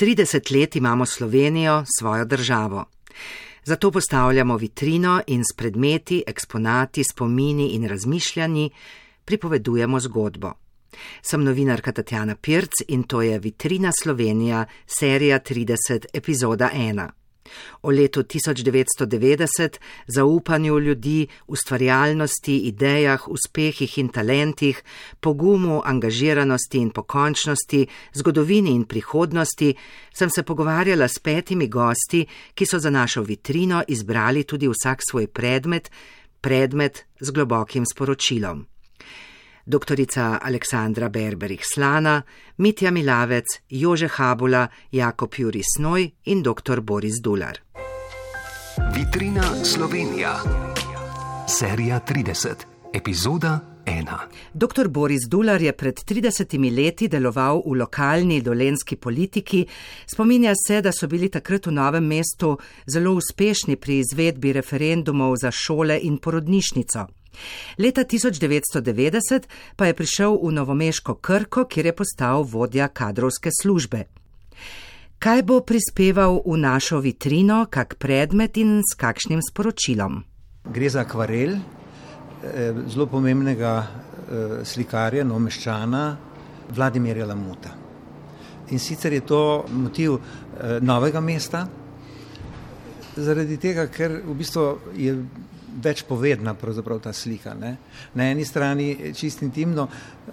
30 let imamo Slovenijo, svojo državo. Zato postavljamo vitrino in s predmeti, eksponati, spomini in razmišljanji pripovedujemo zgodbo. Sem novinarka Tatjana Pirc in to je Vitrina Slovenija, serija 30, epizoda 1. O letu 1990, zaupanju ljudi, ustvarjalnosti, idejah, uspehih in talentih, pogumu, angažiranosti in pokončnosti, zgodovini in prihodnosti, sem se pogovarjala s petimi gosti, ki so za našo vitrino izbrali tudi vsak svoj predmet, predmet z globokim sporočilom dr. Aleksandra Berberih Slana, Mitja Milavec, Jože Habula, Jakob Juri Snoj in dr. Boris Dular. Vitrina Slovenija, serija 30, epizoda 1. Dr. Boris Dular je pred 30 leti deloval v lokalni dolenski politiki. Spominja se, da so bili takrat v novem mestu zelo uspešni pri izvedbi referendumov za šole in porodnišnico. Leta 1990 pa je prišel v Novomeško Krko, kjer je postal vodja kadrovske službe. Kaj bo prispeval v našo vitrino, kak predmet in s kakšnim sporočilom? Gre za akvarel eh, zelo pomembnega eh, slikarja, nomeščana Vladimirja Lamuta. In sicer je to motiv eh, novega mesta, zaradi tega, ker v bistvu je več povedna pravzaprav ta slika. Ne. Na eni strani čist intimno,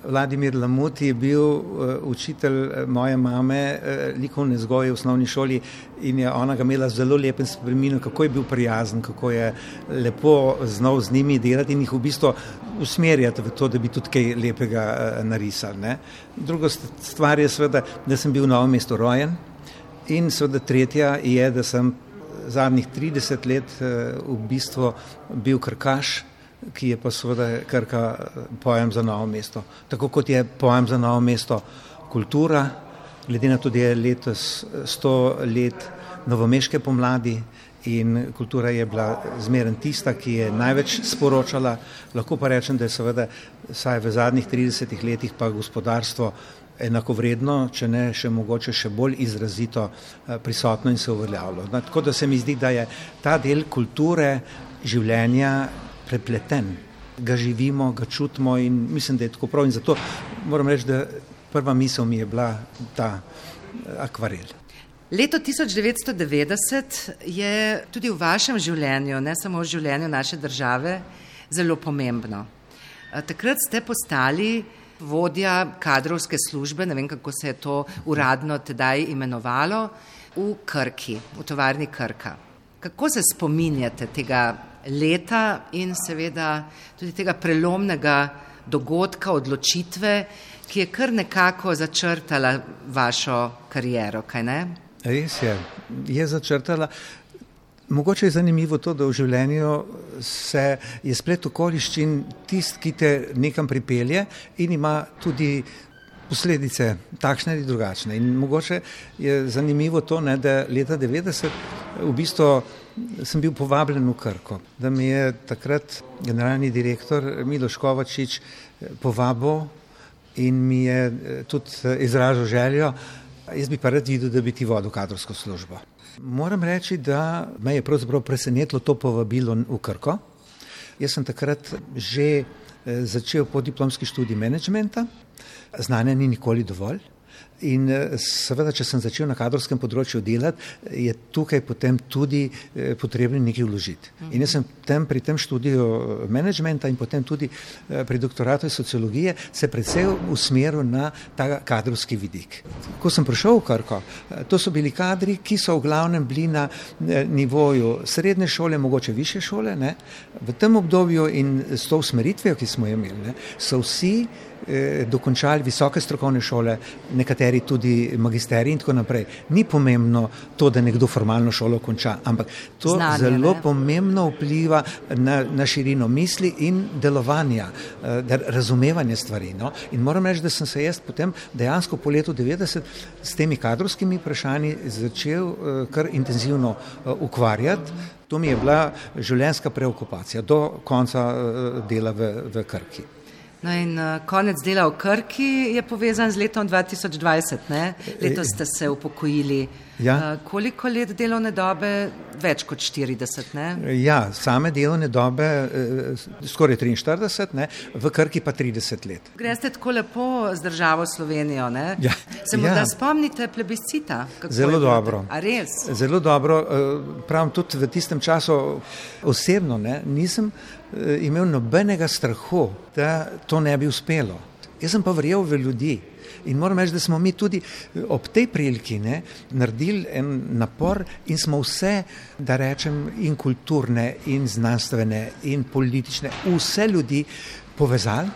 Vladimir Lamut je bil uh, učitelj eh, moje mame uh, likovne zgoje v osnovni šoli in je ona ga imela zelo lepen spomin, kako je bil prijazen, kako je lepo znal z njimi delati in jih v bistvu usmerjati v to, da bi tudi kaj lepega uh, narisali. Ne. Druga stvar je seveda, da sem bil v novem mestu rojen in seveda tretja je, da sem zadnjih 30 let eh, v bistvu bil krkaš, ki je pa seveda krka eh, pojem za novo mesto. Tako kot je pojem za novo mesto kultura, glede na to, da je letos 100 let novomeške pomladi in kultura je bila zmeren tista, ki je največ sporočala, lahko pa rečem, da je seveda vsaj v zadnjih 30 letih pa gospodarstvo enakovredno, če ne še mogoče še bolj izrazito eh, prisotno in se uveljavljalo. Tako da se mi zdi, da je ta del kulture življenja prepleten. Ga živimo, ga čutimo in mislim, da je tako prav. In zato moram reči, da prva misel mi je bila ta eh, akvarel. Leto 1990 je tudi v vašem življenju, ne samo v življenju naše države, zelo pomembno. Eh, takrat ste postali vodja kadrovske službe, ne vem kako se je to uradno tedaj imenovalo, v Krki, v tovarni Krka. Kako se spominjate tega leta in seveda tudi tega prelomnega dogodka, odločitve, ki je kar nekako začrtala vašo kariero, kaj ne? Res je, je začrtala. Mogoče je zanimivo to, da v življenju se je splet okoliščin tist, ki te nekam pripelje in ima tudi posledice takšne ali drugačne. In mogoče je zanimivo to, ne, da leta 90 v bistvu sem bil povabljen v Krko, da mi je takrat generalni direktor Miloš Kovačič povabil in mi je tudi izražal željo, jaz bi pa rad videl, da bi ti vodil kadrovsko službo. Moram reči, da me je pravzaprav presenetilo to povabilo v Krko. Jaz sem takrat že eh, začel podiplomski študij menedžmenta, znanja ni nikoli dovolj. In eh, seveda, če sem začel na kadrovskem področju delati, je tukaj potem tudi eh, potrebno nekaj vložiti. In jaz sem tem, pri tem študiju eh, menedžmenta in potem tudi pri doktoratu sociologije se predvsej usmeril na ta kadrovski vidik. Ko sem prišel v Krko, to so bili kadri, ki so v glavnem bili na nivoju srednje šole, mogoče više šole. Ne? V tem obdobju in s to usmeritvijo, ki smo jo imeli, ne, so vsi dokončali visoke strokovne šole, nekateri tudi magisteri in tako naprej. Ni pomembno to, da nekdo formalno šolo konča, ampak to Znanje, zelo ne? pomembno vpliva na, na širino misli in delovanja, eh, razumevanja stvari. No? In moram reči, da sem se jaz potem dejansko po letu 90 s temi kadrovskimi vprašanji začel eh, kar intenzivno eh, ukvarjati. To mi je bila življenjska preokupacija do konca eh, dela v, v Krki. No in uh, konec dela v Krki je povezan z letom 2020. Ne? Letos ste se upokojili. Ja. Uh, koliko let delovne dobe? Več kot 40. Ne? Ja, same delovne dobe eh, skoraj 43, ne? v Krki pa 30 let. Greste tako lepo z državo Slovenijo. Ne? Ja. Se morda Ja. spomnite plebiscita? Zelo dobro. Zelo dobro. eh, Pravim tudi v tistem času osebno ne, nisem imel nobenega strahu, da to ne bi uspelo. Jaz sem pa verjel v ljudi. In moram reči, da smo mi tudi eh, ob tej priliki ne, naredili en napor in smo vse, da rečem, in kulturne, in znanstvene, in politične, vse ljudi povezali,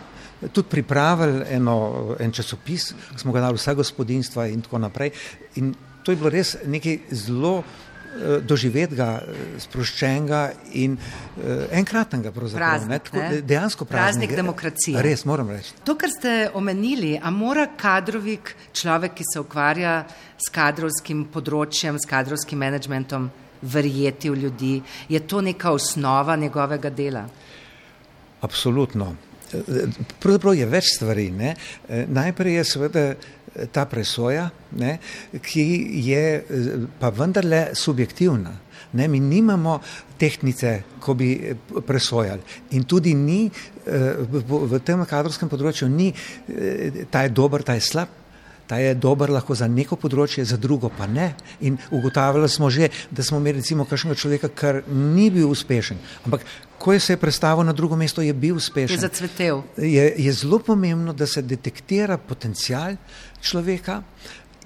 tudi pripravili eno, en časopis, ki smo ga dali vsa gospodinstva in tako naprej. In to je bilo res nekaj zelo eh, doživetega, eh, sproščenega in eh, enkratnega. Praznik, Tako, ne? dejansko praznik. Praznik demokracije. Res, moram reči. To, kar ste omenili, a mora kadrovik, človek, ki se ukvarja s kadrovskim področjem, s kadrovskim menedžmentom, verjeti v ljudi, je to neka osnova njegovega dela? Absolutno. Pravzaprav je več stvari. Ne? Najprej je seveda ta presoja, ne? ki je pa vendarle subjektivna. Ne? Mi nimamo tehnice, ko bi eh, presojali. In tudi ni eh, v tem kadrovskem področju, ni eh, ta je dober, ta je slab. Ta je dober lahko za neko področje, za drugo pa ne. In ugotavljali smo že, da smo imeli recimo kakšnega človeka, kar ni bil uspešen, ampak ko je se je predstavil na drugo mesto, je bil Je uspešen. zacvetel. Je, je zelo pomembno, da se detektira potencial človeka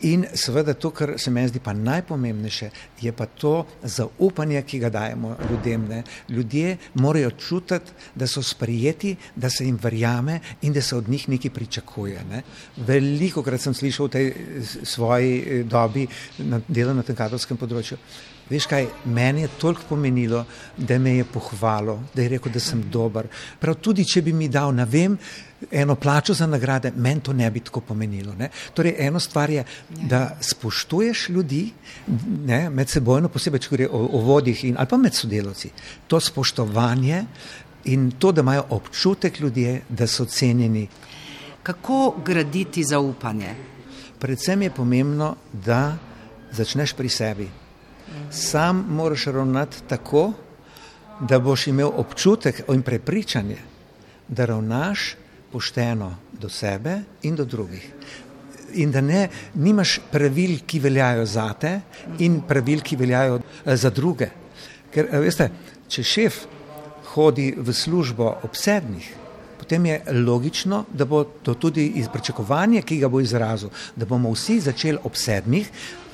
in seveda to, kar se meni zdi pa najpomembnejše, je pa to zaupanje, ki ga dajemo ljudem. Ne. Ljudje morajo čutiti, da so sprijeti, da se jim verjame in da se od njih nekaj pričakuje. Ne. Veliko krat sem slišal v tej s- svoji eh, dobi na delu na tem kadrovskem področju. Veš kaj, meni je toliko pomenilo, da me je pohvalil, da je rekel, da sem dober. Prav tudi, če bi mi dal, ne vem, eno plačo za nagrade, meni to ne bi tako pomenilo. Ne? Torej, eno stvar je, da spoštuješ ljudi ne, med sebojno, posebej, če gre o, o vodih in, ali pa med sodelavci. To spoštovanje in to, da imajo občutek ljudje, da so cenjeni. Kako graditi zaupanje? Predvsem je pomembno, da začneš pri sebi. Sam moraš ravnati tako, da boš imel občutek in prepričanje, da ravnaš pošteno do sebe in do drugih. In da ne, nimaš pravil, ki veljajo za te, in pravil, ki veljajo eh, za druge. Ker, eh, veste, če šef hodi v službo ob sedmih, potem je logično, da bo to tudi iz pričakovanja, ki ga bo izrazil, da bomo vsi začeli ob sedmih,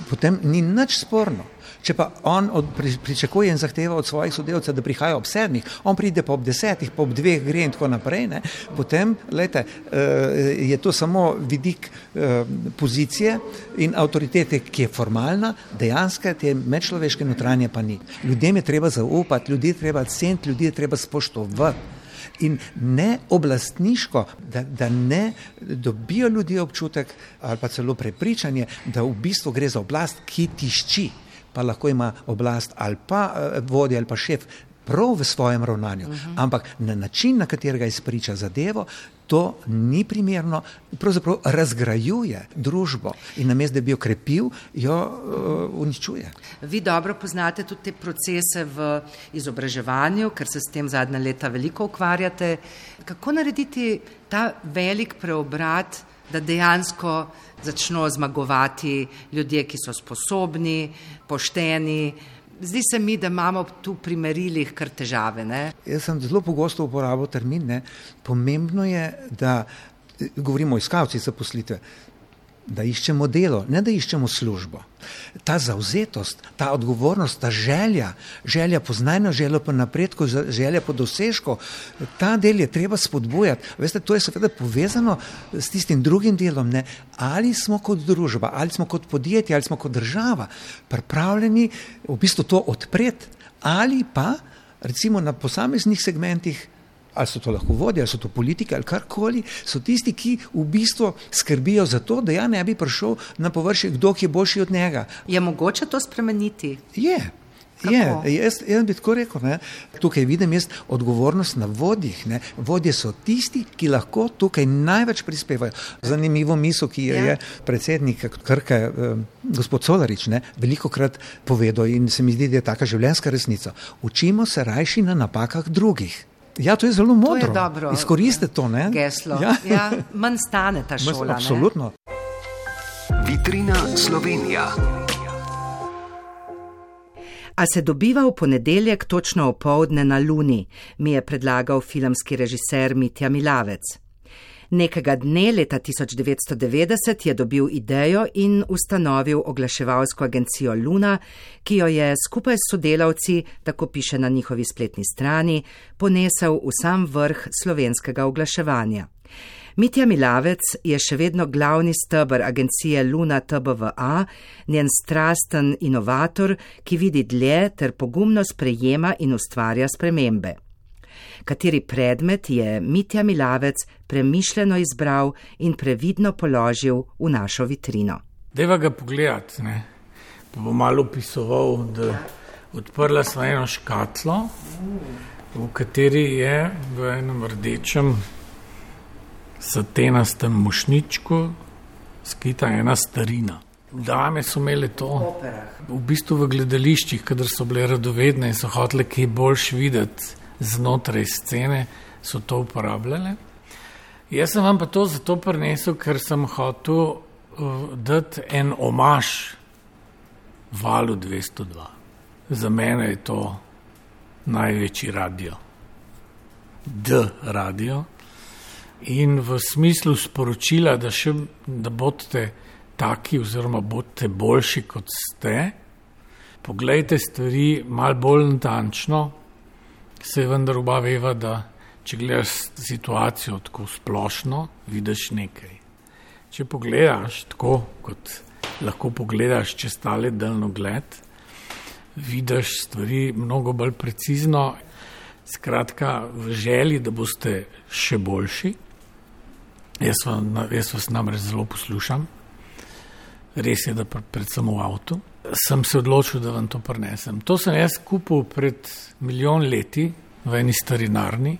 potem ni nič sporno. Če pa on od, pri, pričakuje in zahteva od svojih sodelavcev, da prihajajo ob sedmih, on pride pa ob desetih, pa ob dveh gre in tako naprej, ne, potem lejte, eh, je to samo vidik eh, pozicije in avtoritete, ki je formalna, dejansko te medčloveške notranje pa ni. Ljudem je treba zaupati, ljudi je treba ceniti, ljudi je treba spoštovati. In ne oblastniško, da, da ne dobijo ljudje občutek ali pa celo prepričanje, da v bistvu gre za oblast, ki tišči, pa lahko ima oblast ali pa eh, vodja ali pa šef prav v svojem ravnanju, uh -huh. ampak na način, na katerega izpriča zadevo, to ni primerno, pravzaprav razgrajuje družbo in namesto, da bi jo krepil, jo uh, uničuje. Vi dobro poznate tudi te procese v izobraževanju, ker se s tem zadnja leta veliko ukvarjate. Kako narediti ta velik preobrat, da dejansko začno zmagovati ljudje, ki so sposobni, pošteni? Zdi se mi, da imamo tu pri merilih kar težave. Ne? Jaz sem zelo pogosto uporabil termin. Ne. Pomembno je, da eh, govorimo o iskalcih zaposlitve, da iščemo delo, ne da iščemo službo. Ta zauzetost, ta odgovornost, ta želja, želja po znanju, želja po napredku, želja po dosežku, ta del je treba spodbujati. Veste, to je seveda povezano s tistim drugim delom. Ne? Ali smo kot družba, ali smo kot podjetje, ali smo kot država pripravljeni v bistvu to odpreti, ali pa recimo na posameznih segmentih ali so to lahko vodje, ali so to politike, ali karkoli, so tisti, ki v bistvu skrbijo za to, da ja ne bi prišel na površje kdo, ki je boljši od njega. Je mogoče to spremeniti? Je. Je, jaz, jaz bi tako rekel, ne? tukaj vidim jaz odgovornost na vodjih. Ne? Vodje so tisti, ki lahko tukaj največ prispevajo. Zanimivo misel, ki jo ja. je predsednik Krke, eh, gospod Solarič, ne? veliko krat povedal in se mi zdi, da je taka življenjska resnica. Učimo se rajši na napakah drugih. Ja, to je zelo modro. To je dobro. Izkoriste to, ne? Geslo. Ja. Ja, manj stane ta šola. Absolutno. Ne? Vitrina Slovenija. A se dobiva v ponedeljek točno opoldne na Luni, mi je predlagal filmski režiser Mitja Milavec. Nekega dne leta 1990 je dobil idejo in ustanovil oglaševalsko agencijo Luna, ki jo je skupaj s sodelavci, tako piše na njihovi spletni strani, ponesel v sam vrh slovenskega oglaševanja. Mitja Milavec je še vedno glavni stebr agencije Luna TBVA, njen strasten inovator, ki vidi dlje ter pogumno sprejema in ustvarja spremembe. Kateri predmet je Mitja Milavec premišljeno izbral in previdno položil v našo vitrino? Deva ga pogledati, ne? pa bom malo opisoval, da odprla sva eno škatlo, v kateri je v enem rdečem satenastem mošničku skita ena starina. Dame so imele to v bistvu v gledališčih, kadar so bile radovedne in so hotele kaj boljš videti znotraj scene, so to uporabljale. Jaz sem vam pa to zato prinesel, ker sem hotel uh, dati en omaž valu 202. Za mene je to največji radio. D radio. In v smislu sporočila, da, še, da boste taki, oziroma boste boljši kot ste, poglejte stvari malo bolj natančno, se vendar oba veva, da če gledaš situacijo tako splošno, vidiš nekaj. Če pogledaš tako, kot lahko pogledaš čez tale daljno gled, vidiš stvari mnogo bolj precizno. Skratka, v želji, da boste še boljši, Jaz, vam, jaz vas namreč zelo poslušam, res je, da predvsem v avtu. Sem se odločil, da vam to prenesem. To sem jaz kupil pred milijon leti v eni starinarni.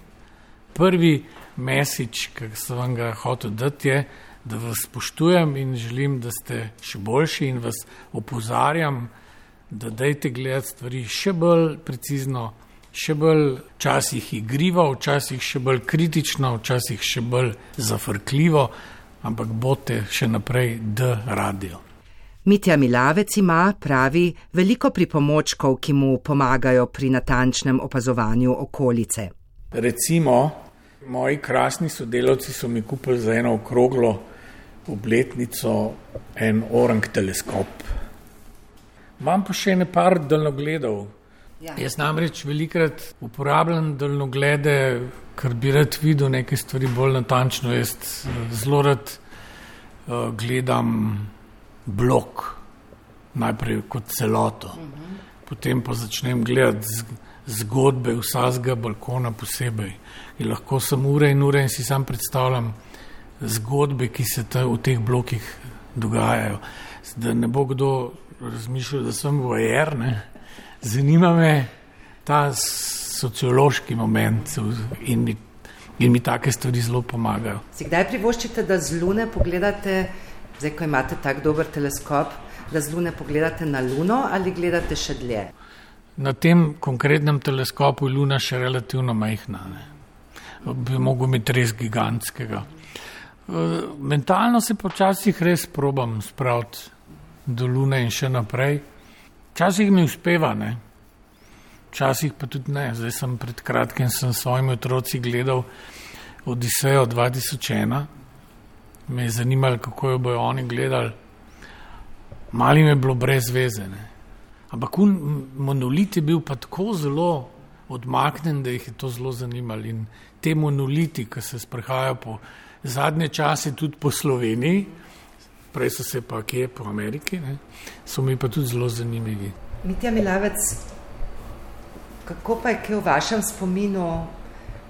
Prvi mesič, ki sem vam ga hotel dati, je, da vas spoštujem in želim, da ste še boljši in vas opozarjam, da dajte gledati stvari še bolj precizno, še bolj včasih igrivo, včasih še bolj kritično, včasih še bolj zafrkljivo, ampak bote še naprej D radio. Mitja Milavec ima, pravi, veliko pripomočkov, ki mu pomagajo pri natančnem opazovanju okolice. Recimo, moji krasni sodelavci so mi kupili za eno okroglo obletnico en orang teleskop. Imam pa še nekaj daljnogledov, Ja. Jaz namreč velikrat uporabljam daljnoglede, ker bi rad videl neke stvari bolj natančno. Jaz eh, zelo rad uh, gledam blok, najprej kot celoto, uh -huh. potem pa začnem gledati zgodbe vsakega balkona posebej. In lahko sem ure in ure in si sam predstavljam zgodbe, ki se ta, v teh blokih dogajajo. Da ne bo kdo razmišljal, da sem vojer. Zanima me ta sociološki moment in mi, in mi take stvari zelo pomagajo. Si kdaj privoščite, da z Lune pogledate, zdaj ko imate tako dober teleskop, da z Lune pogledate na Luno ali gledate še dlje? Na tem konkretnem teleskopu je Luna še relativno majhna. Ne? Bi mogel imeti res gigantskega. E, mentalno se počasih res probam spraviti do Lune in še naprej. Včasih mi uspeva, ne? včasih pa tudi ne. Zdaj sem pred kratkim s svojimi otroci gledal Odisejo 2001, me je zanimalo, kako jo bojo oni gledali. Mali mi je bilo brez veze. Ne? Ampak monolit je bil pa tako zelo odmaknen, da jih je to zelo zanimalo. In te monoliti, ki se sprehajajo po zadnje čase tudi po Sloveniji, prej so se pa kje po Ameriki, ne, so mi pa tudi zelo zanimivi. Mitja Milavec, kako pa je kje v vašem spominu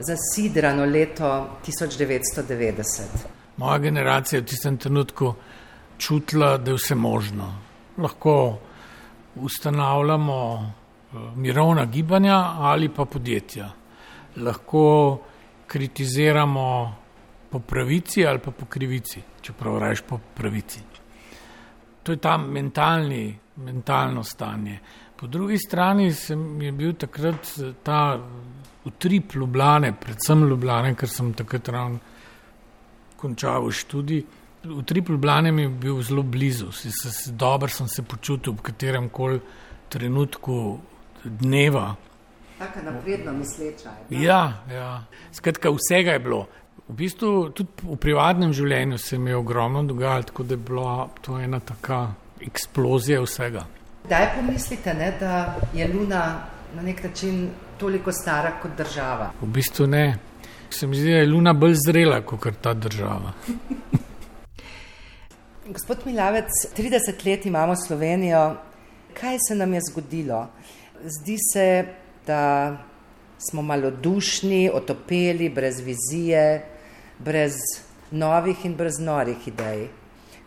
zasidrano leto 1990? Moja generacija je v tistem trenutku čutila, da je vse možno. Lahko ustanavljamo mirovna gibanja ali pa podjetja. Lahko kritiziramo po pravici ali pa po krivici, čeprav rečeš po pravici. To je ta mentalni, mentalno stanje. Po drugi strani sem je bil takrat ta utrip Ljubljane, predvsem Ljubljane, ker sem takrat ravno končal študij. Utrip Ljubljane mi je bil zelo blizu, si se, dobro sem se počutil v katerem koli trenutku dneva. Tako napredno misleča. Ja, ja. Skratka, vsega je bilo. V bistvu tudi v privatnem življenju se mi je ogromno dogajalo, tako da je bila to ena taka eksplozija vsega. Kdaj pomislite, ne, da je Luna na nek način toliko stara kot država? V bistvu ne. Se mi zdi, da je Luna bolj zrela kot ta država. Gospod Milavec, 30 let imamo Slovenijo. Kaj se nam je zgodilo? Zdi se, da smo malodušni, otopeli, brez vizije, brez novih in brez norih idej.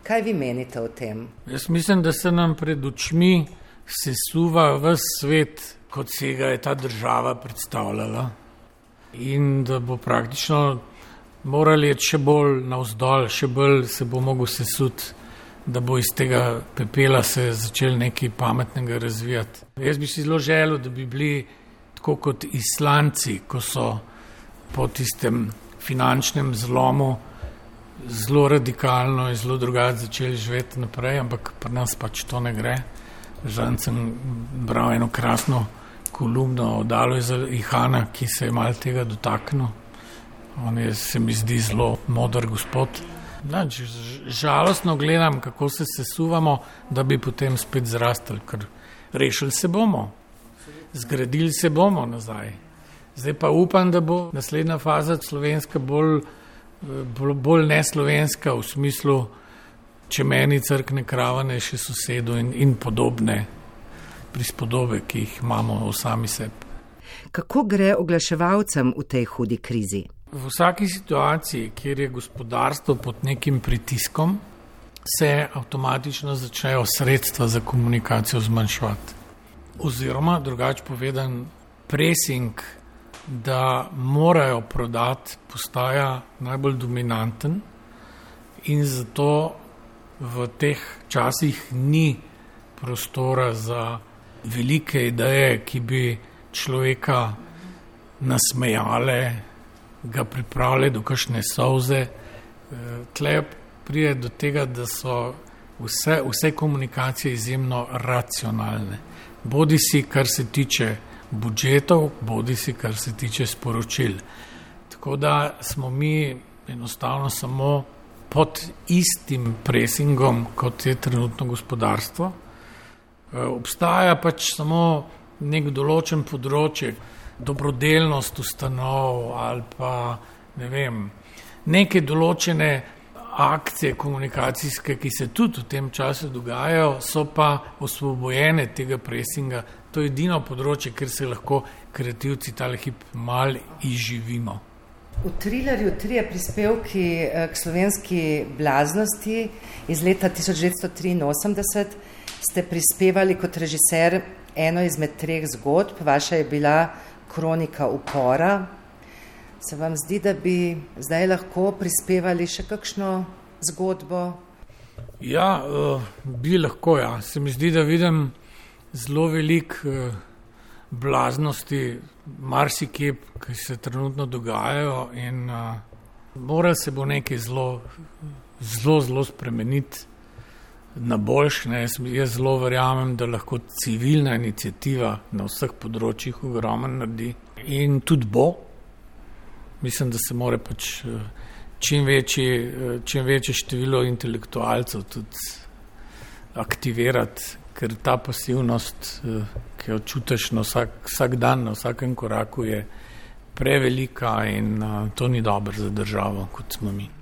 Kaj vi menite o tem? Jaz mislim, da se nam pred očmi sesuva v svet, kot se ga je ta država predstavljala. In da bo praktično morali iti še bolj navzdol, še bolj se bo mogel sesuti, da bo iz tega pepela se začel nekaj pametnega razvijati. Jaz bi si zelo želel, da bi bili tako kot islanci, ko so po tistem finančnem zlomu zelo radikalno in zelo drugače začeli živeti naprej, ampak pri nas pač to ne gre. Žal sem bral eno krasno kolumno o Dalu iz Ihana, ki se je mal tega dotaknil. On je, se mi zdi, zelo modr gospod. Znači, žalostno gledam, kako se sesuvamo, da bi potem spet zrastali, ker rešili se bomo, zgradili se bomo nazaj. Zdaj pa upam, da bo naslednja faza slovenska bolj, bolj, bolj neslovenska v smislu, če meni crkne kravane še sosedu in, in podobne prispodobe, ki jih imamo v sami sebi. Kako gre oglaševalcem v tej hudi krizi? V vsaki situaciji, kjer je gospodarstvo pod nekim pritiskom, se avtomatično začnejo sredstva za komunikacijo zmanjševati. Oziroma, drugače povedan, pressing da morajo prodati, postaja najbolj dominanten, in zato v teh časih ni prostora za velike ideje, ki bi človeka nasmejale, ga pripravile do kakšne solze. Tle pride do tega, da so vse, vse komunikacije izjemno racionalne. Bodi si, kar se tiče budžetov, bodi si kar se tiče sporočil. Tako da smo mi enostavno samo pod istim presingom, kot je trenutno gospodarstvo. E, obstaja pač samo nek določen področje, dobrodelnost ustanov ali pa ne vem, neke določene akcije komunikacijske, ki se tudi v tem času dogajajo, so pa osvobojene tega presinga, to je edino področje, kjer se lahko kreativci tale hip mal izživimo. V trilerju Trije prispevki eh, k slovenski blaznosti iz leta 1983 ste prispevali kot režiser eno izmed treh zgodb, vaša je bila Kronika upora. Se vam zdi, da bi zdaj lahko prispevali še kakšno zgodbo? Ja, uh, bi lahko, ja. Se mi zdi, da vidim zelo velik uh, blaznosti, marsikje, ki se trenutno dogajajo, in uh, mora se bo nekaj zelo, zelo, zelo spremeniti na boljše. Jaz, jaz zelo verjamem, da lahko civilna inicijativa na vseh področjih ogromno naredi in tudi bo. Mislim, da se mora pač čim večje, čim večje število intelektualcev tudi aktivirati, ker ta pasivnost, eh, ki jo čutiš vsak, vsak dan, na vsakem koraku, je prevelika in eh, to ni dobro za državo, kot smo mi.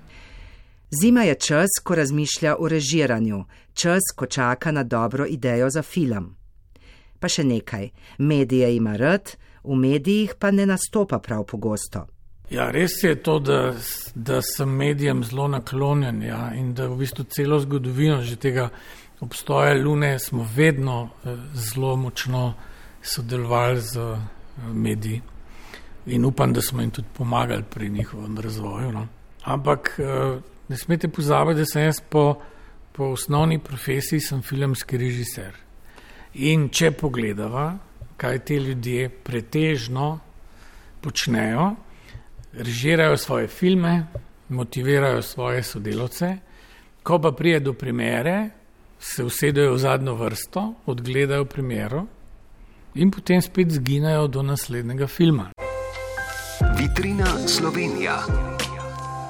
Zima je čas, ko razmišlja o režiranju, čas, ko čaka na dobro idejo za film. Pa še nekaj, medije ima rad, v medijih pa ne nastopa prav pogosto. Ja, res je to, da, da sem medijem zelo naklonjen ja, in da v bistvu celo zgodovino že tega obstoja Lune smo vedno eh, zelo močno sodelovali z uh, mediji in upam, da smo jim tudi pomagali pri njihovem razvoju. No. Ampak uh, ne smete pozabiti, da sem jaz po, po osnovni profesiji filmski režiser. In če pogledava, kaj ti ljudje pretežno počnejo, režirajo svoje filme, motivirajo svoje sodelavce, ko pa prije do primere, se usedejo v zadnjo vrsto, odgledajo primero in potem spet zginejo do naslednjega filma. Vitrina Slovenija,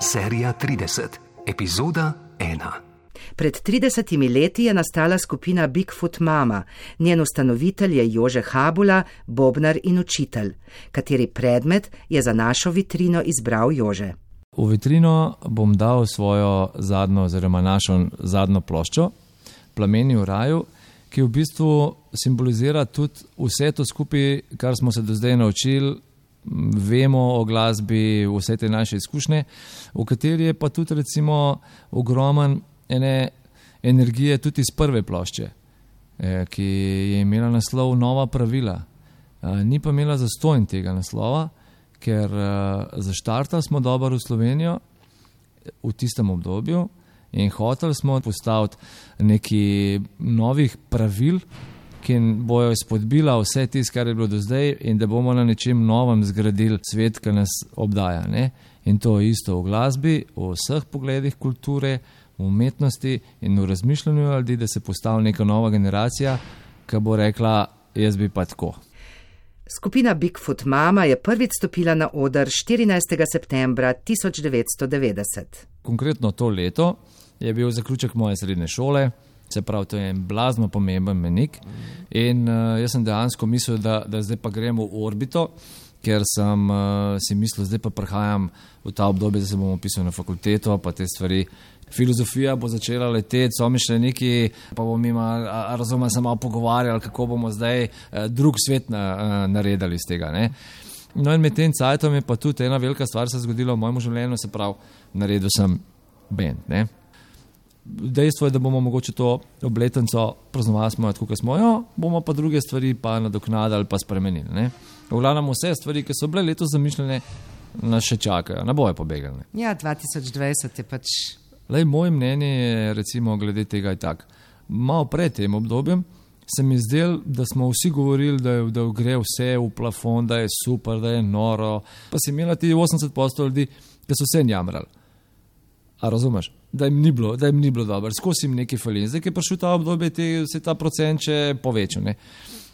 serija 30, epizoda 1. Pred 30 leti je nastala skupina Bigfoot Mama, njen ustanovitelj je Jože Habula, bobnar in učitelj, kateri predmet je za našo vitrino izbral Jože. V vitrino bom dal svojo zadnjo, oziroma našo zadnjo ploščo, Plameni v raju, ki v bistvu simbolizira tudi vse to skupaj, kar smo se do zdaj naučili vemo o glasbi, vse te naše izkušnje, v kateri je pa tudi recimo ogromen ene energije tudi iz prve plošče, eh, ki je imela naslov Nova pravila. Eh, ni pa imela zastojn tega naslova, ker eh, zaštartali smo dobro v Slovenijo v tistem obdobju in hoteli smo postaviti neki novih pravil, ki bojo izpodbila vse tisto, kar je bilo do zdaj, in da bomo na nečem novem zgradili svet, ki nas obdaja. Ne? In to je isto v glasbi, v vseh pogledih kulture, v umetnosti in v razmišljanju ljudi, da se postavi neka nova generacija, ki bo rekla: Jaz bi pa tako. Skupina Bigfoot Mama je prvič stopila na oder 14. septembra 1990. Konkretno to leto je bil zaključek moje srednje šole. Se pravi, to je en blazno pomemben menik. In uh, jaz sem dejansko mislil, da, da zdaj pa gremo v orbito, ker sem uh, si mislil, da pa prihajam v ta obdobje, da se bom opisal na fakulteto, pa te stvari. Filozofija bo začela leteti, so mi še neki, pa bomo ima, razumem, se malo pogovarjali, kako bomo zdaj uh, drug svet na, uh, naredili iz tega. Ne? No, in med tem cajtom je pa tudi ena velika stvar se zgodila v mojem življenju, se pravi, naredil sem bend dejstvo je, da bomo mogoče to obletnico praznovali, kot smo jo, bomo pa druge stvari pa nadoknadili ali pa spremenili. Ne? V glavnem vse stvari, ki so bile letos zamišljene, nas še čakajo, ne bojo pobegali. Ja, 2020 je pač. Lej, moje mnenje je, recimo, glede tega je tako. Malo pred tem obdobjem se mi zdel, da smo vsi govorili, da, je, da gre vse v plafon, da je super, da je noro. Pa si imela ti 80% ljudi, ki so se njamrali. A razumeš? Da jim ni bilo, da jim ni bilo dobro, skozi jim nekaj fali. Zdaj, ki je prišel ta obdobje, te, se ta procent še povečal. Ne?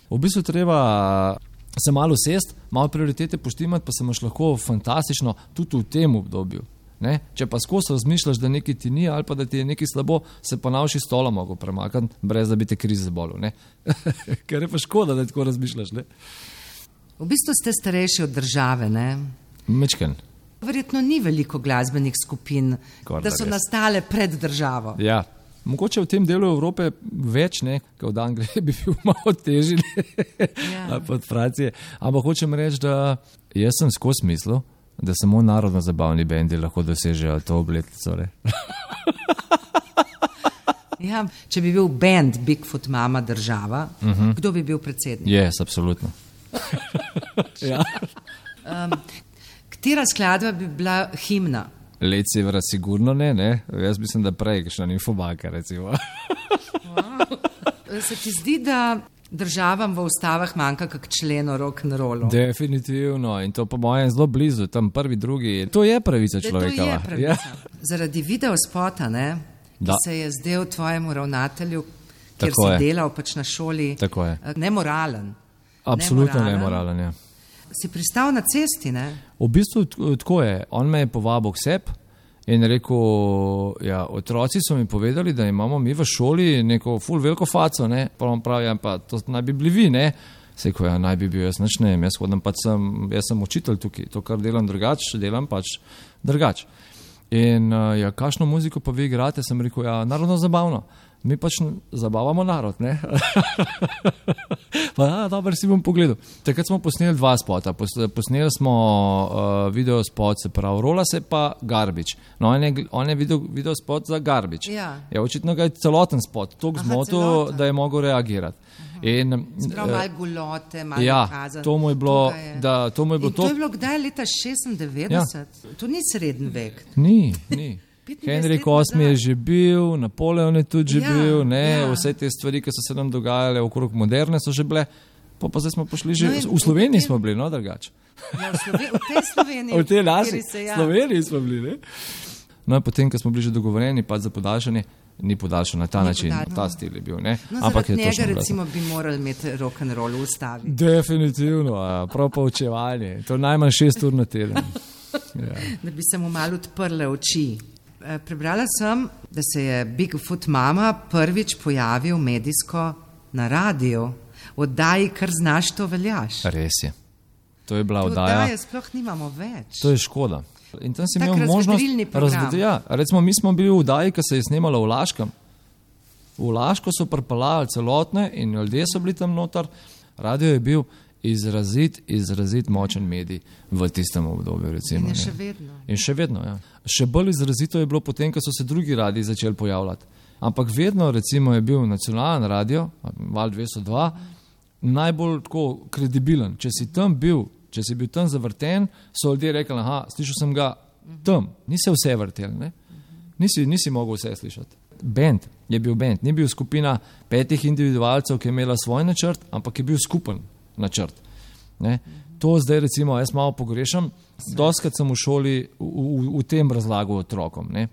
V bistvu treba se malo sest, malo prioritete poštimati, pa se moš lahko fantastično tudi v tem obdobju. Ne? Če pa skozi razmišljaš, da nekaj ti ni ali pa da ti je nekaj slabo, se pa nauči stola mogo premakati, brez da bi te krize zbolil. Ker je pa škoda, da tako razmišljaš. Ne? V bistvu ste starejši od države. Mečken. Verjetno ni veliko glasbenih skupin, Kor, da so res. nastale pred državo. Ja. Mogoče v tem delu Evrope več, ne, kot v Angliji, bi bil malo težji ja. od Francije. Ampak hočem reči, da jaz sem skozi mislil, da samo narodno zabavni bendi lahko dosežejo to obletnico. ja, če bi bil bend Bigfoot Mama država, uh mhm. -huh. kdo bi bil predsednik? Ja, yes, absolutno. ja. um, Katera skladba bi bila himna? Let severa, sigurno ne, ne. Jaz mislim, da prej, še na infobaka. wow. Se ti zdi, da državam v ustavah manjka kak člen o rock and rollu? Definitivno in to po mojem zelo blizu, tam prvi, drugi. To je pravica človeka. Je pravica. Ja. Zaradi video spota, ne, ki se je zdel tvojemu ravnatelju, ker si delal pač na šoli, eh, nemoralen. Absolutno nemoralen. nemoralen ja si pristal na cesti. Ne? V bistvu tako je. On me je povabil k sebi in rekel: ja, Otroci so mi povedali, da imamo mi v šoli neko full veliko faco. Ne? Pa vam pravijo, ja, to naj bi bili vi. Ne? Seko, ja, naj bi bil jaz načne, jaz, pač sem, jaz sem učitelj tukaj, to, kar delam drugače, delam pač drugače. In uh, ja, kakšno muziko pa vi igrate, sem rekel, ja, narodno zabavno mi pač zabavamo narod. pa, ja, dobro, si bom pogledal. Takrat smo posneli dva spota. Posneli smo uh, video spot, se pravi, rola se pa Garbič. No, on je, on je video, video spot za Garbič. Ja. ja, očitno ga je celoten spot, tako zmotil, da je mogel reagirati. In, Prav eh, malo gulote, malo ja, kazen. to mu je bilo, je. da, to mu je bilo to to. je bilo kdaj leta 96? Ja. To ni srednji vek. Ni, ni. 25 Henrik VIII je že bil, Napoleon je tudi že Ja, bil, ne, ja. vse te stvari, ki so se nam dogajale okrog moderne, so že bile. Pa, pa zdaj smo prišli že, No v Sloveniji smo bili, no drugače. Ja, v, Sloven v tej Sloveniji. V tej kateri se, ja. Sloveniji smo bili. Ne? No, potem, ko smo bili že dogovorjeni, pa za podaljšanje, ni podaljšan na ta Ni način, podaljšan. ta stil je bil. Ne? No, Ampak je njega recimo bi morali imeti rock and roll v ustavi. Definitivno, ja, prav poučevanje. To najmanj šest ur na teden. Ja. da bi se mu malo odprle oči. Eh, Prebrala sem, da se je Bigfoot mama prvič pojavil medijsko na radiju, v oddaji, kar znaš, to veljaš. Res je. To je bila oddaja. Oddaje sploh nimamo več. To je škoda. In tam sem Tak imel možnost razvedi- Ja, recimo, mi smo bili v Daji, ki se je snemala v Laškem. V Laško so pripeljali celotne in ljudje so bili tam noter. Radio je bil izrazit, izrazit močen medij v tistem obdobju. Recimo, In še vedno. In še vedno. Ja. Še bolj izrazito je bilo potem, ko so se drugi radiji začeli pojavljati. Ampak vedno recimo, je bil nacionalen radio, Val 202, najbolj tako kredibilen. Če si tam bil, če si bil tam zavrten, so ljudje rekli: Aha, slišal sem ga tam, nisi vse vrtel, ne? nisi, nisi mogel vse slišati. Bend je bil bend, ni bil skupina petih individualcev, ki je imela svoj načrt, ampak je bil skupen načrt. Ne? To zdaj, recimo, jaz malo pogrešam. Doskrat sem v šoli v, v, v tem razlagal otrokom. Ne?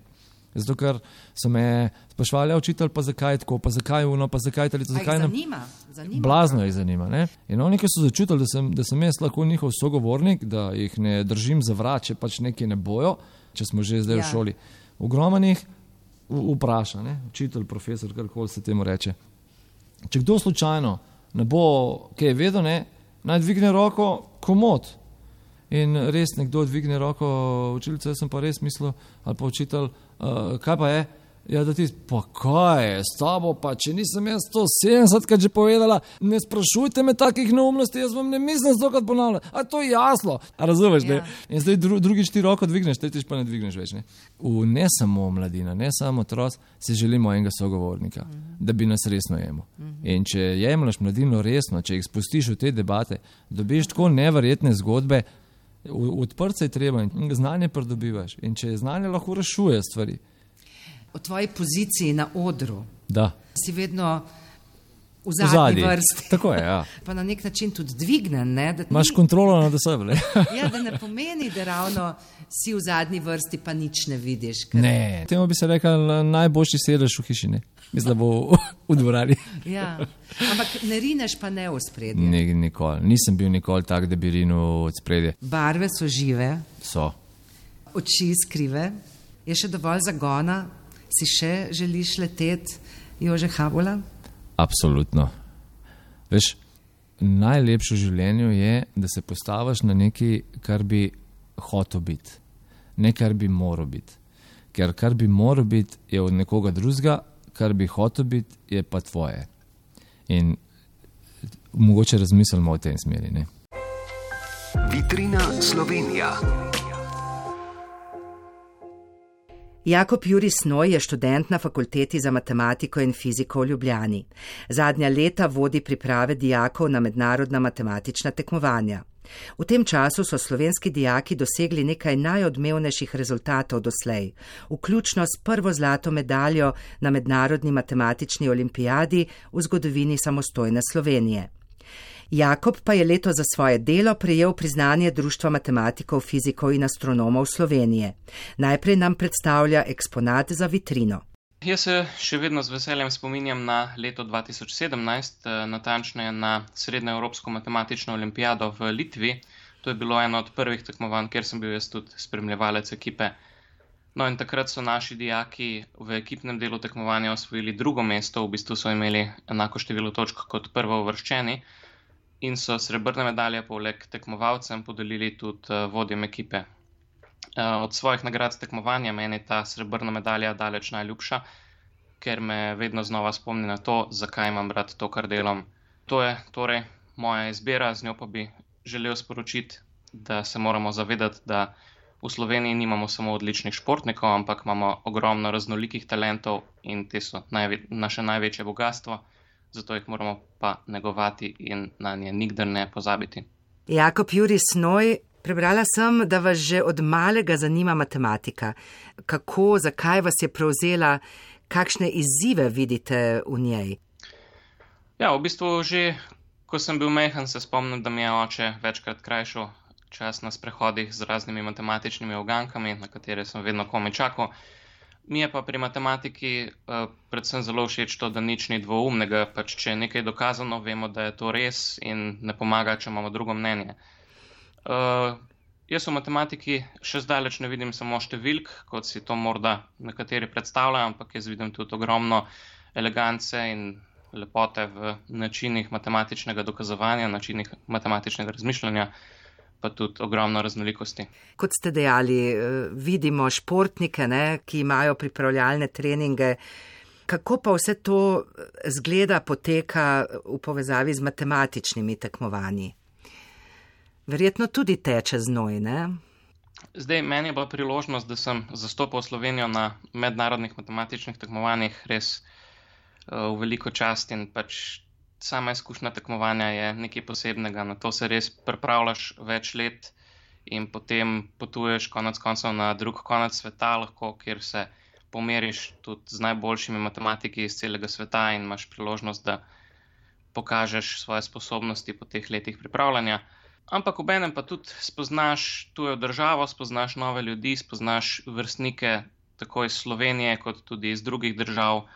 Zato, ker so me sprašvali, "Ja, učitelj, pa zakaj tako, pa zakaj uno, pa zakaj A jih zakaj nam. zanima, zanima. Blazno jih zanima. Ne? In oni, ki so začutili, da sem, da sem jaz lahko njihov sogovornik, da jih ne držim za vrat, če pač nekaj ne bojo, če smo že zdaj ja. V šoli. Ogromno jih vpraša, ne? učitelj, profesor, karkoli se temu reče. Če kdo slučajno ne bo kaj vedel, ne, naj dvigne roko komod. In res nekdo dvigne roko, učitelj, jaz sem pa res mislil, ali pa učitelj, uh, kaj pa je. Ja, da ti, pa kaj je s tabo, pa če nisem jaz 170 krat že povedala, ne sprašujte me takih neumnosti, jaz vam ne mislim stokrat ponavljati. A to je jasno, a razumeš? Ja. In zdaj dru, drugič ti roko dvigneš, tretjič pa ne dvigneš več. Ne? V ne samo mladina, ne samo otroci, si želimo enega sogovornika, uh -huh. da bi nas resno jemal. Uh -huh. In če jemliš mladino resno, če jih spustiš v te debate, dobiš tako neverjetne zgodbe, odprt se je treba in znanje pridobivaš. In če znanje lahko rešuje stvari, O tvoji poziciji na odru da. si vedno v V zadnji zadnji. vrsti. Tako je, ja. Pa na nek način tudi dvignen, ne? da, Imaš ni, kontrolo nad sebe. ne? ja, da ne pomeni, da ravno si v zadnji vrsti, pa nič ne vidiš. Ker, Ne, temu bi se rekel najboljši sedež v hiši, ne? Mislim, da bo v dvorani. Ja. Ampak ne rineš pa ne v spredje. Ni, nikoli. Nisem bil nikoli tak, da bi rinil od spredje. Barve so žive, So. oči skrive, je še dovolj zagona, si še želiš leteti, Jože Habula? Absolutno. Veš, najlepše v življenju je, da se postaviš na nekaj, kar bi hotel biti, ne kar bi moral biti. Ker kar bi moral biti, je od nekoga drugega, kar bi hotel biti, je pa tvoje. In mogoče razmislimo o tej smeri. Ne? Vitrina Slovenija. Jakob Juri Snoj je študent na fakulteti za matematiko in fiziko v Ljubljani. Zadnja leta vodi priprave dijakov na mednarodna matematična tekmovanja. V tem času so slovenski dijaki dosegli nekaj najodmevnejših rezultatov doslej, vključno s prvo zlato medaljo na mednarodni matematični olimpijadi v zgodovini samostojne Slovenije. Jakob pa je leto za svoje delo prejel priznanje Društva matematikov, fizikov in astronomov Slovenije. Najprej nam predstavlja eksponat za vitrino. Jaz se še vedno z veseljem spominjam na leto 2017, eh, natančneje na Srednjeevropsko matematično olimpijado v Litvi. To je bilo eno od prvih tekmovanj, kjer sem bil jaz tudi spremljevalec ekipe. No, in takrat so naši dijaki v ekipnem delu tekmovanja osvojili drugo mesto, v bistvu so imeli enako število točk kot prvo uvrščeni in so srebrne medalje poleg tekmovalcem podelili tudi eh, vodjem ekipe. Eh, Od svojih nagrad tekmovanja meni je ta srebrna medalja daleč najljubša, ker me vedno znova spomni na to, zakaj imam rad to, kar delam. To je torej moja izbira, z njo pa bi želel sporočiti, da se moramo zavedati, da v Sloveniji nimamo samo odličnih športnikov, ampak imamo ogromno raznolikih talentov in te so najve naše največje bogatstvo. Zato jih moramo pa negovati in na nje nikdar ne pozabiti. Jakob Juri Snoj, prebrala sem, da vas že od malega zanima matematika. Kako, zakaj vas je prevzela, kakšne izzive vidite v njej? Ja, v bistvu že, ko sem bil mehen, se spomnim, da mi je oče večkrat krajšal čas na sprehodih z raznimi matematičnimi ogankami, na katere sem vedno komaj čakal. Mi je pa pri matematiki uh, predvsem zelo všeč to, da nič ni dvoumnega, pač če je nekaj dokazano, vemo, da je to res in ne pomaga, če imamo drugo mnenje. Uh, jaz v matematiki še zdaleč ne vidim samo številk, kot si to morda nekateri predstavljajo, ampak jaz vidim tudi ogromno elegance in lepote v načinih matematičnega dokazovanja, načinih matematičnega razmišljanja. Uh, pa tudi ogromno raznolikosti. Kot ste dejali, eh, vidimo športnike, ne, ki imajo pripravljalne treninge. Kako pa vse to eh, zgleda, poteka v povezavi z matematičnimi tekmovanji? Verjetno tudi teče znoj, ne? Zdaj, meni je bila priložnost, da sem zastopal Slovenijo na mednarodnih matematičnih tekmovanjih res uh, v veliko čast in pač sama izkušnja tekmovanja je nekaj posebnega, na to se res pripravljaš več let in potem potuješ konec koncev na drug konec sveta, lahko, kjer se pomeriš tudi z najboljšimi matematiki iz celega sveta in imaš priložnost, da pokažeš svoje sposobnosti po teh letih pripravljanja. Ampak ob enem pa tudi spoznaš tujo državo, spoznaš nove ljudi, spoznaš vrstnike tako iz Slovenije, kot tudi iz drugih držav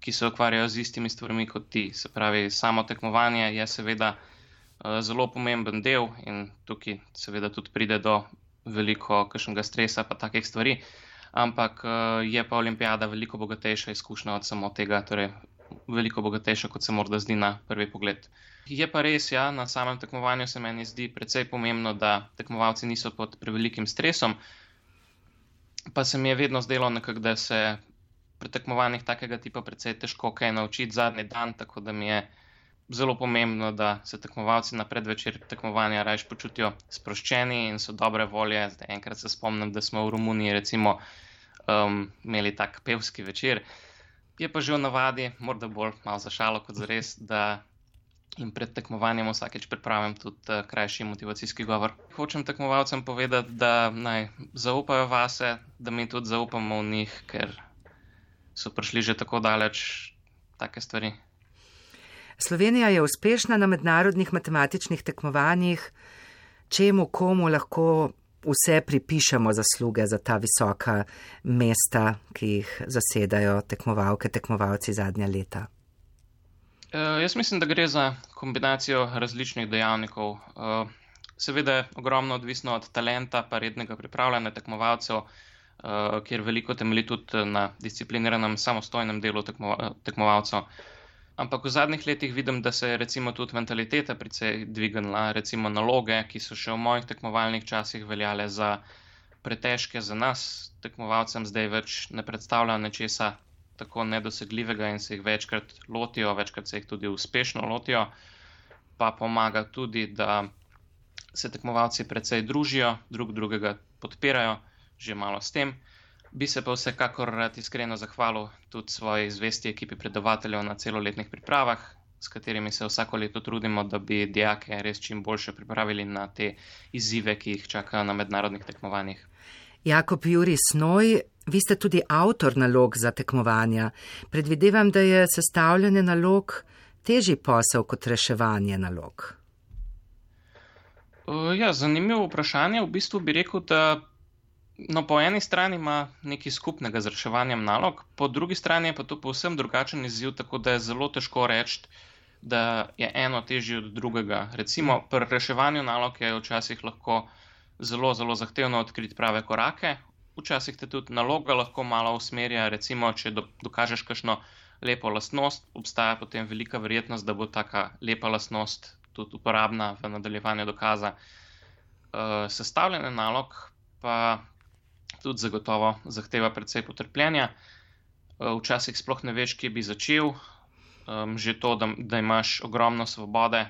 ki se ukvarjajo z istimi stvarmi kot ti. Se pravi, samo tekmovanje je seveda uh, zelo pomemben del in tukaj seveda tudi pride do veliko kakšnega stresa pa takih stvari, ampak uh, je pa olimpijada veliko bogatejša izkušnja od samo tega, torej veliko bogatejša, kot se morda zdi na prvi pogled. Je pa res, ja, na samem tekmovanju se meni zdi precej pomembno, da tekmovalci niso pod prevelikim stresom, pa se mi je vedno zdelo nekako, da se pri tekmovanjih takega tipa precej težko kaj naučiti zadnji dan, tako da mi je zelo pomembno, da se tekmovalci na predvečer tekmovanja raje počutijo sproščeni in so dobre volje. Zdaj, enkrat se spomnim, da smo v Romuniji recimo um, imeli tak pevski večer. Je pa že v navadi, morda bolj malo za šalo kot za res, da in pred tekmovanjem vsakeč pripravim tudi uh, krajši motivacijski govor. Hočem tekmovalcem povedati, da naj zaupajo vase, da mi tudi zaupamo v njih, ker so prišli že tako daleč, take stvari. Slovenija je uspešna na mednarodnih matematičnih tekmovanjih, čemu komu lahko vse pripišemo zasluge za ta visoka mesta, ki jih zasedajo tekmovalke, tekmovalci zadnja leta. E, jaz mislim, da gre za kombinacijo različnih dejavnikov. E, seveda je ogromno odvisno od talenta, pa rednega pripravljanja tekmovalcev. Eh, kjer veliko temelji tudi na discipliniranem samostojnem delu tekmo, tekmovalcev. Ampak v zadnjih letih vidim, da se je recimo tudi mentaliteta precej dvignila, recimo naloge, ki so še v mojih tekmovalnih časih veljale za pretežke za nas, tekmovalcem zdaj več ne predstavljajo nečesa tako nedosegljivega in se jih večkrat lotijo, večkrat se jih tudi uspešno lotijo, pa pomaga tudi, da se tekmovalci precej družijo, drug drugega podpirajo že malo s tem. Bi se pa vsekakor rad iskreno zahvalil tudi svoji zvesti ekipi predavateljev na celoletnih pripravah, s katerimi se vsako leto trudimo, da bi dijake res čim boljše pripravili na te izzive, ki jih čakajo na mednarodnih tekmovanjih. Jakob Juri Snoj, vi ste tudi avtor nalog za tekmovanja. Predvidevam, da je sestavljanje nalog težji posel kot reševanje nalog. Ja, zanimivo vprašanje. V bistvu bi rekel, da No, po eni strani ima nekaj skupnega z reševanjem nalog, po drugi strani je pa to povsem drugačen izziv, tako da je zelo težko reči, da je eno težje od drugega. Recimo pri reševanju nalog je včasih lahko zelo, zelo zahtevno odkriti prave korake, včasih te tudi naloga lahko malo usmerja. Recimo, če do, dokažeš kakšno lepo lastnost, obstaja potem velika verjetnost, da bo taka lepa lastnost tudi uporabna v nadaljevanju dokaza. Uh, sestavljanje nalog pa tudi zagotovo zahteva precej potrpljenja. Eh, včasih sploh ne veš, kje bi začel. Um, že to, da, da imaš ogromno svobode,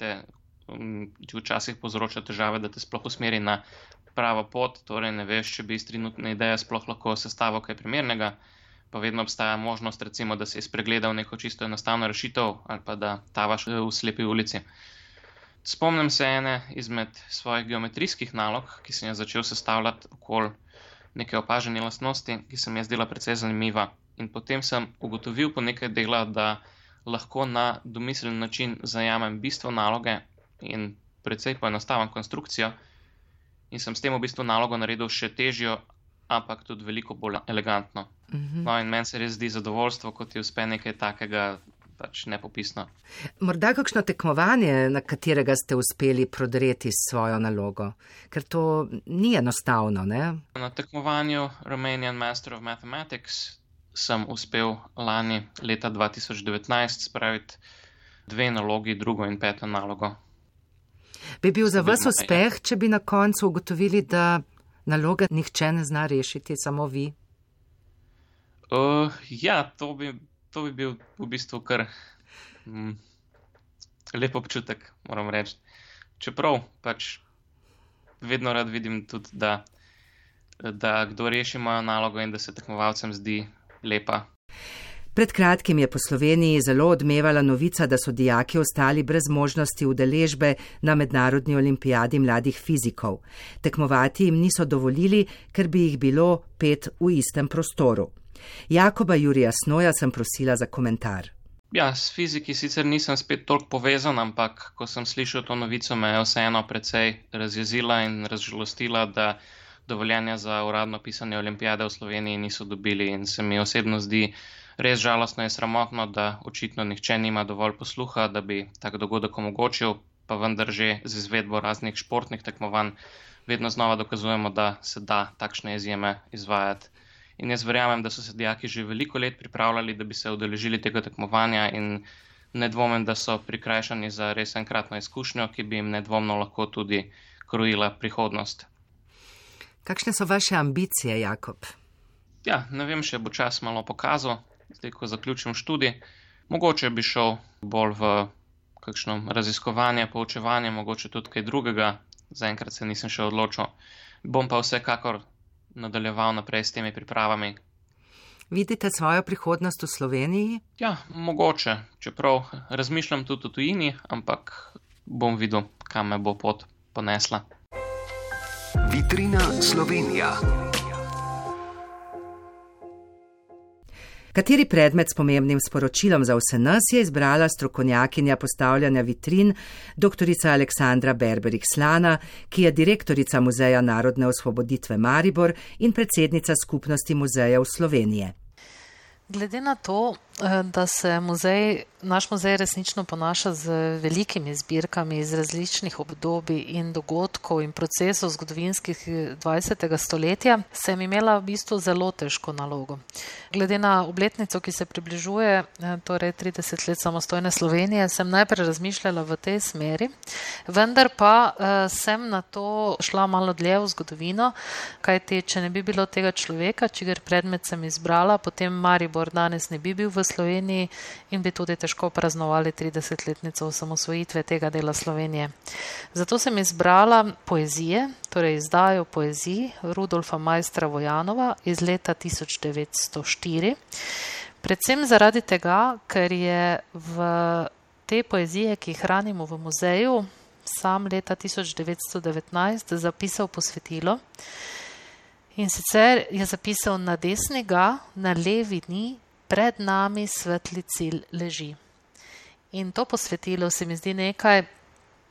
te, um, ti včasih povzroča težave, da te sploh usmeri na pravo pot. Torej, ne veš, če bi iz trenutne ideje sploh lahko sestavil kaj primernega. pa vedno obstaja možnost, recimo, da si spregledal neko čisto enostavno rešitev ali pa da tavaš v slepi ulici. Spomnim se ene izmed svojih geometrijskih nalog, ki sem jih začel sestavljati okoli neke opažene lastnosti, ki se mi je zdela precej zanimiva. In potem sem ugotovil po nekaj dela, da lahko na domiseln način zajamem bistvo naloge in precej poenostavim konstrukcijo, in sem s tem v bistvu nalogo naredil še težjo, ampak tudi veliko bolj elegantno. Mhm. No, in meni se res zdi zadovoljstvo, ko ti uspe nekaj takega. Pač nepopisno. Morda kakšno tekmovanje, na katerega ste uspeli prodreti svojo nalogo, ker to ni enostavno. Ne? Na tekmovanju Romanian Master of Mathematics sem uspel lani, leta 2019, spraviti dve nalogi, drugo in peto nalogo. Bi bil za vas uspeh, če bi na koncu ugotovili, da naloge nihče ne zna rešiti, samo vi? Uh, ja, to bi, to bi bil v bistvu kar mm, lep občutek, moram reči. Čeprav pač vedno rad vidim tudi, da, da kdo reši mojo nalogo in da se tekmovalcem zdi lepa. Pred kratkim je po Sloveniji zelo odmevala novica, da so dijaki ostali brez možnosti udeležbe na mednarodni olimpijadi mladih fizikov. Tekmovati jim niso dovolili, ker bi jih bilo pet v istem prostoru. Jakoba Jurija Snoja sem prosila za komentar. Ja, s fiziki sicer nisem spet toliko povezan, ampak ko sem slišal to novico, me je vseeno precej razjezila in razžalostila, da dovoljenja za uradno pisanje olimpijade v Sloveniji niso dobili in se mi osebno zdi res žalostno in sramotno, da očitno nihče nima dovolj posluha, da bi tak dogodek omogočil, pa vendar že z izvedbo raznih športnih tekmovanj vedno znova dokazujemo, da se da takšne izjeme izvajati. In jaz verjamem, da so se dijaki že veliko let pripravljali, da bi se udeležili tega tekmovanja in ne dvomim, da so prikrajšani za res enkratno izkušnjo, ki bi jim nedvomno lahko tudi krojila prihodnost. Kakšne so vaše ambicije, Jakob? Ja, ne vem, še bo čas malo pokazal, zdaj ko zaključim študij. Mogoče bi šel bolj v kakšno raziskovanje, poučevanje, mogoče tudi kaj drugega. Zaenkrat se nisem še odločil. Bom pa vsekakor nadaljeval naprej s temi pripravami. Vidite svojo prihodnost v Sloveniji? Ja, mogoče, čeprav razmišljam tudi o tujini, ampak bom videl, kam me bo pot ponesla. Vitrina Slovenija. Kateri predmet s pomembnim sporočilom za vse nas je izbrala strokovnjakinja postavljanja vitrin, dr. Aleksandra Berberich Slana, ki je direktorica Muzeja narodne osvoboditve Maribor in predsednica skupnosti muzejev Slovenije. Glede na to, eh, da se muzej, naš muzej resnično ponaša z velikimi zbirkami iz različnih obdobij in dogodkov in procesov zgodovinskih 20. stoletja, sem imela v bistvu zelo težko nalogo. Glede na obletnico, ki se približuje, eh, torej 30 let samostojne Slovenije, sem najprej razmišljala v tej smeri, vendar pa sem na to šla malo dlje v zgodovino, kajti če ne bi bilo tega človeka, čigar predmet sem izbrala, potem Maribor danes ne bi bil v Sloveniji in bi tudi težko praznovali 30-letnico osamosvojitve tega dela Slovenije. Zato sem izbrala poezije, torej izdajo poeziji Rudolfa Majstra Vojanova iz leta 1904. Predvsem zaradi tega, ker je v te poezije, ki jih hranimo v muzeju, sam leta 1919 zapisal posvetilo. In sicer je zapisal na desni ga, na levi ni, pred nami svetli cilj leži. In to posvetilo se mi zdi nekaj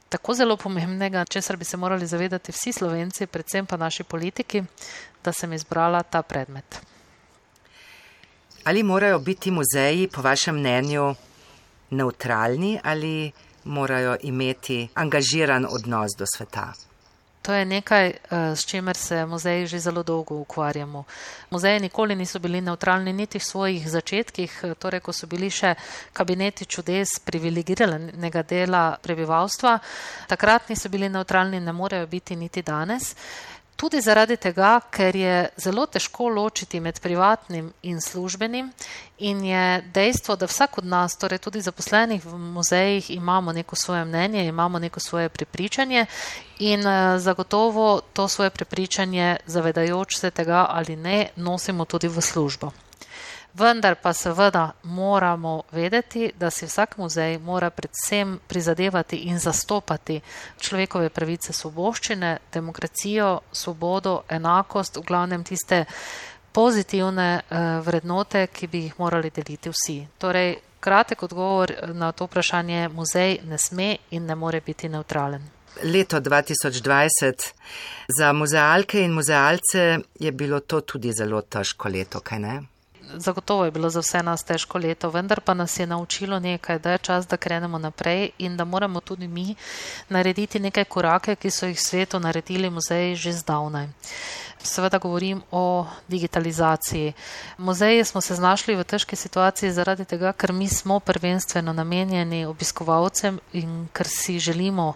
tako zelo pomembnega, česar bi se morali zavedati vsi slovenci, predvsem pa naši politiki, da sem izbrala ta predmet. Ali morajo biti muzeji, po vašem mnenju, neutralni ali morajo imeti angažiran odnos do sveta? To je nekaj, eh, s čimer se muzeji že zelo dolgo ukvarjamo. Muzeji nikoli niso bili neutralni niti v svojih začetkih, eh, torej ko so bili še kabineti čudes privilegiranega dela prebivalstva. Takrat niso bili neutralni, ne morejo biti niti danes. Tudi zaradi tega, ker je zelo težko ločiti med privatnim in službenim, in je dejstvo, da vsak od nas, torej tudi zaposlenih v muzejih, imamo neko svoje mnenje, imamo neko svoje prepričanje in eh, zagotovo to svoje prepričanje, zavedajoč se tega ali ne, nosimo tudi v službo. Vendar pa seveda moramo vedeti, da si vsak muzej mora predvsem prizadevati in zastopati človekove pravice, svoboščine, demokracijo, svobodo, enakost, v glavnem tiste pozitivne uh, vrednote, ki bi jih morali deliti vsi. Torej, kratek odgovor na to vprašanje, muzej ne sme in ne more biti neutralen. Leto 2020 za muzealke in muzealce je bilo to tudi zelo težko leto, kaj ne? Zagotovo je bilo za vse nas težko leto, vendar pa nas je naučilo nekaj, da je čas, da krenemo naprej in da moramo tudi mi narediti nekaj korake, ki so jih svetu naredili muzeji že zdavnaj. Seveda govorim o digitalizaciji. Muzeji smo se znašli v težki situaciji zaradi tega, ker mi smo prvenstveno namenjeni obiskovalcem in ker si želimo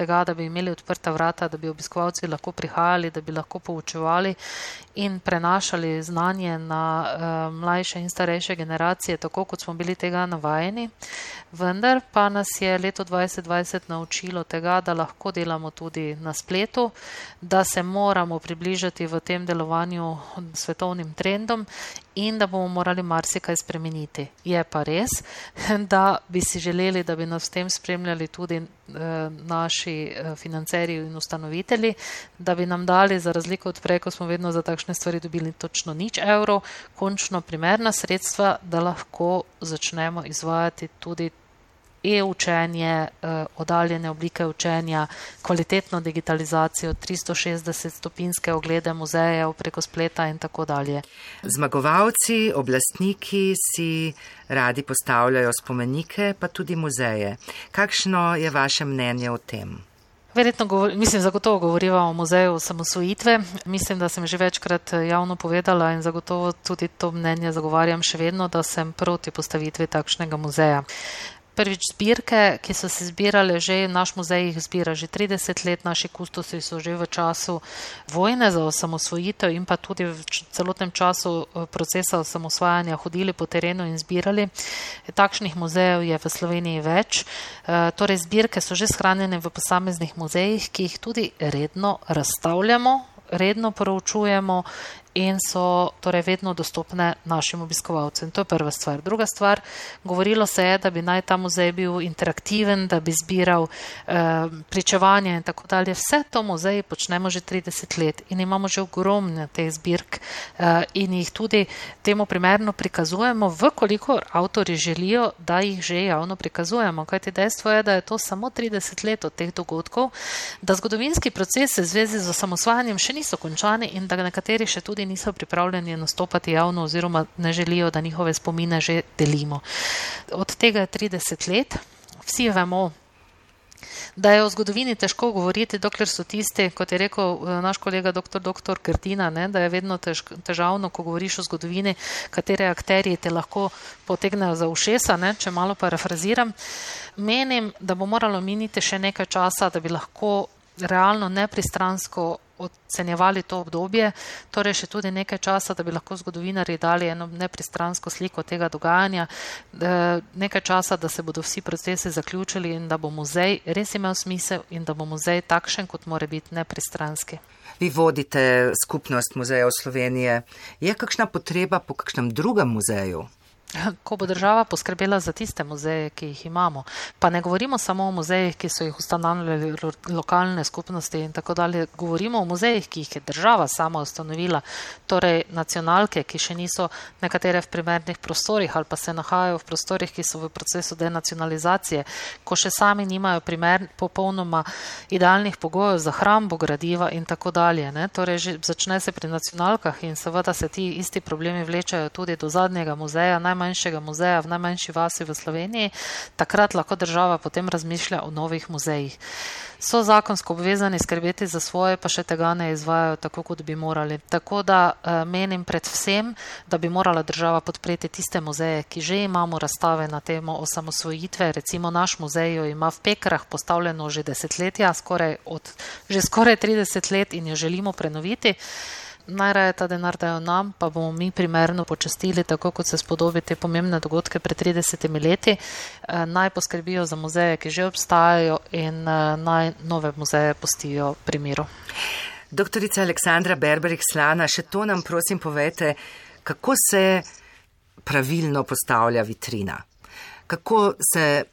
tega, da bi imeli odprta vrata, da bi obiskovalci lahko prihajali, da bi lahko poučevali in prenašali znanje na uh, mlajše in starejše generacije, tako kot smo bili tega navajeni. Vendar pa nas je leto 2020 naučilo tega, da lahko delamo tudi na spletu, da se moramo približati v tem delovanju svetovnim trendom in da bomo morali marsikaj spremeniti. Je pa res, da bi si želeli, da bi nas v tem spremljali tudi naši eh, financerji in ustanovitelji, da bi nam dali, za razliko od prej, ko smo vedno za takšne stvari dobili točno nič evrov, končno primerna sredstva, da lahko začnemo izvajati tudi e-učenje, eh, oddaljene oblike učenja, kvalitetno digitalizacijo, 360 stopinske oglede muzejev preko spleta in tako dalje. Zmagovalci, oblastniki si radi postavljajo spomenike, pa tudi muzeje. Kakšno je vaše mnenje o tem? Verjetno, govor, mislim, zagotovo govoriva o muzeju osamosvojitve. Mislim, da sem že večkrat javno povedala in zagotovo tudi to mnenje zagovarjam še vedno, da sem proti postavitvi takšnega muzeja prvič zbirke, ki so se zbirale že, naš muzej jih zbira že 30 let, naši kustosi so že v času vojne za osamosvojitev in pa tudi v celotnem času eh, procesa osamosvajanja hodili po terenu in zbirali. Takšnih muzejev je v Sloveniji več. Eh, torej, zbirke so že shranjene v posameznih muzejih, ki jih tudi redno razstavljamo, redno proučujemo in so torej vedno dostopne našim obiskovalcem. To je prva stvar. Druga stvar, govorilo se je, da bi naj ta muzej bil interaktiven, da bi zbiral eh, pričevanje in tako dalje. Vse to muzeji počnemo že 30 let in imamo že ogromne teh zbirk eh, in jih tudi temu primerno prikazujemo, vkolikor avtori želijo, da jih že javno prikazujemo. Kajti dejstvo je, da je to samo 30 let od teh dogodkov, da zgodovinski procesi v zvezi z osamosvajanjem še niso končani in da nekateri še tudi tudi niso pripravljeni nastopati javno oziroma ne želijo, da njihove spomine že delimo. Od tega je 30 let, vsi vemo, da je o zgodovini težko govoriti, dokler so tisti, kot je rekel eh, naš kolega dr. dr. Krtina, ne, da je vedno tež, težavno, ko govoriš o zgodovini, katere akterije te lahko potegnejo za ušesa, ne, če malo parafraziram. Menim, da bo moralo miniti še nekaj časa, da bi lahko realno nepristransko ocenjevali to obdobje, torej še tudi nekaj časa, da bi lahko zgodovinari dali eno nepristransko sliko tega dogajanja, nekaj časa, da se bodo vsi procesi zaključili in da bo muzej res imel smisel in da bo muzej takšen, kot mora biti nepristranski. Vi vodite skupnost muzejev Slovenije. Je kakšna potreba po kakšnem drugem muzeju? Ko bo država poskrbela za tiste muzeje, ki jih imamo, pa ne govorimo samo o muzejih, ki so jih ustanovili lokalne skupnosti in tako dalje, govorimo o muzejih, ki jih je država sama ustanovila, torej nacionalke, ki še niso nekatere v primernih prostorih ali pa se nahajajo v prostorih, ki so v procesu denacionalizacije, ko še sami nimajo primer popolnoma idealnih pogojev za hrambo gradiva in tako dalje. Ne? Torej, že, začne se pri nacionalkah in seveda se ti isti problemi vlečajo tudi do zadnjega muzeja najmanjšega muzeja v najmanjši vasi v Sloveniji, takrat lahko država potem razmišlja o novih muzejih. So zakonsko obvezani skrbeti za svoje, pa še tega ne izvajajo tako, kot bi morali. Tako da eh, menim predvsem, da bi morala država podpreti tiste muzeje, ki že imamo razstave na temo osamosvojitve. Recimo naš muzej jo ima v Pekrah postavljeno že desetletja, skoraj od, že skoraj 30 let in jo želimo prenoviti najraje ta denar dajo nam, pa bomo mi primerno počastili, tako kot se spodobi te pomembne dogodke pred 30 leti. Eh, naj poskrbijo za muzeje, ki že obstajajo in eh, naj nove muzeje postijo pri miru. Doktorica Aleksandra Berberih Slana, še to nam prosim povete, kako se pravilno postavlja vitrina? Kako se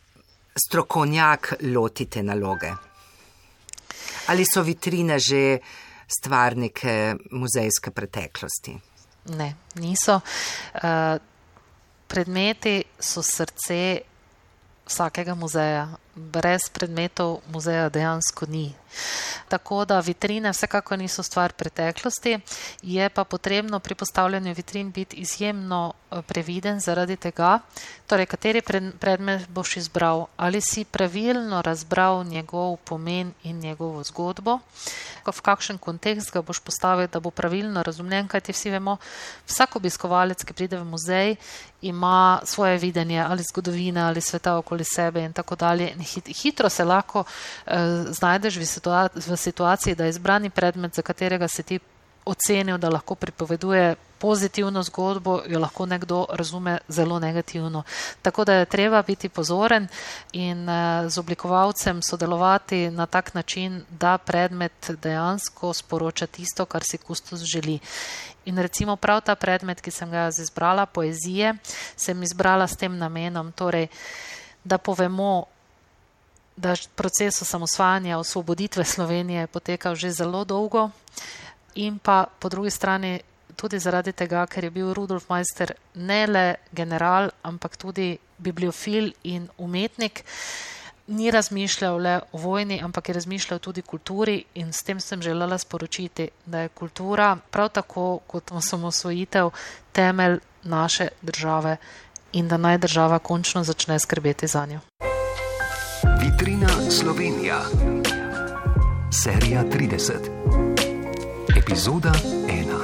strokovnjak loti te naloge? Ali so vitrine že stvar neke muzejske preteklosti? Ne, niso. Uh, predmeti so srce vsakega muzeja. Brez predmetov muzeja dejansko ni. Tako da vitrine vsekako niso stvar preteklosti, je pa potrebno pri postavljanju vitrin biti izjemno eh, previden zaradi tega, torej kateri predmet boš izbral, ali si pravilno razbral njegov pomen in njegovo zgodbo, v kakšen kontekst ga boš postavil, da bo pravilno razumljen, kajti vsi vemo, vsak obiskovalec, ki pride v muzej, ima svoje videnje ali zgodovine ali sveta okoli sebe in tako dalje. Hitro se lahko eh, znajdeš v situaciji, v situaciji, da je izbrani predmet, za katerega se ti ocenil, da lahko pripoveduje pozitivno zgodbo, jo lahko nekdo razume zelo negativno. Tako da je treba biti pozoren in eh, z oblikovalcem sodelovati na tak način, da predmet dejansko sporoča tisto, kar si kustos želi. In recimo prav ta predmet, ki sem ga izbrala, poezije, sem izbrala s tem namenom, torej, da povemo, da proces osamosvajanja, osvoboditve Slovenije je potekal že zelo dolgo, in pa po drugi strani tudi zaradi tega, ker je bil Rudolf Meister ne le general, ampak tudi bibliofil in umetnik. Ni razmišljal le o vojni, ampak je razmišljal tudi o kulturi, in s tem sem želela sporočiti, da je kultura prav tako kot osamosvojitev temelj naše države in da naj država končno začne skrbeti za njo. Vitrina Slovenija, serija 30, epizoda 1.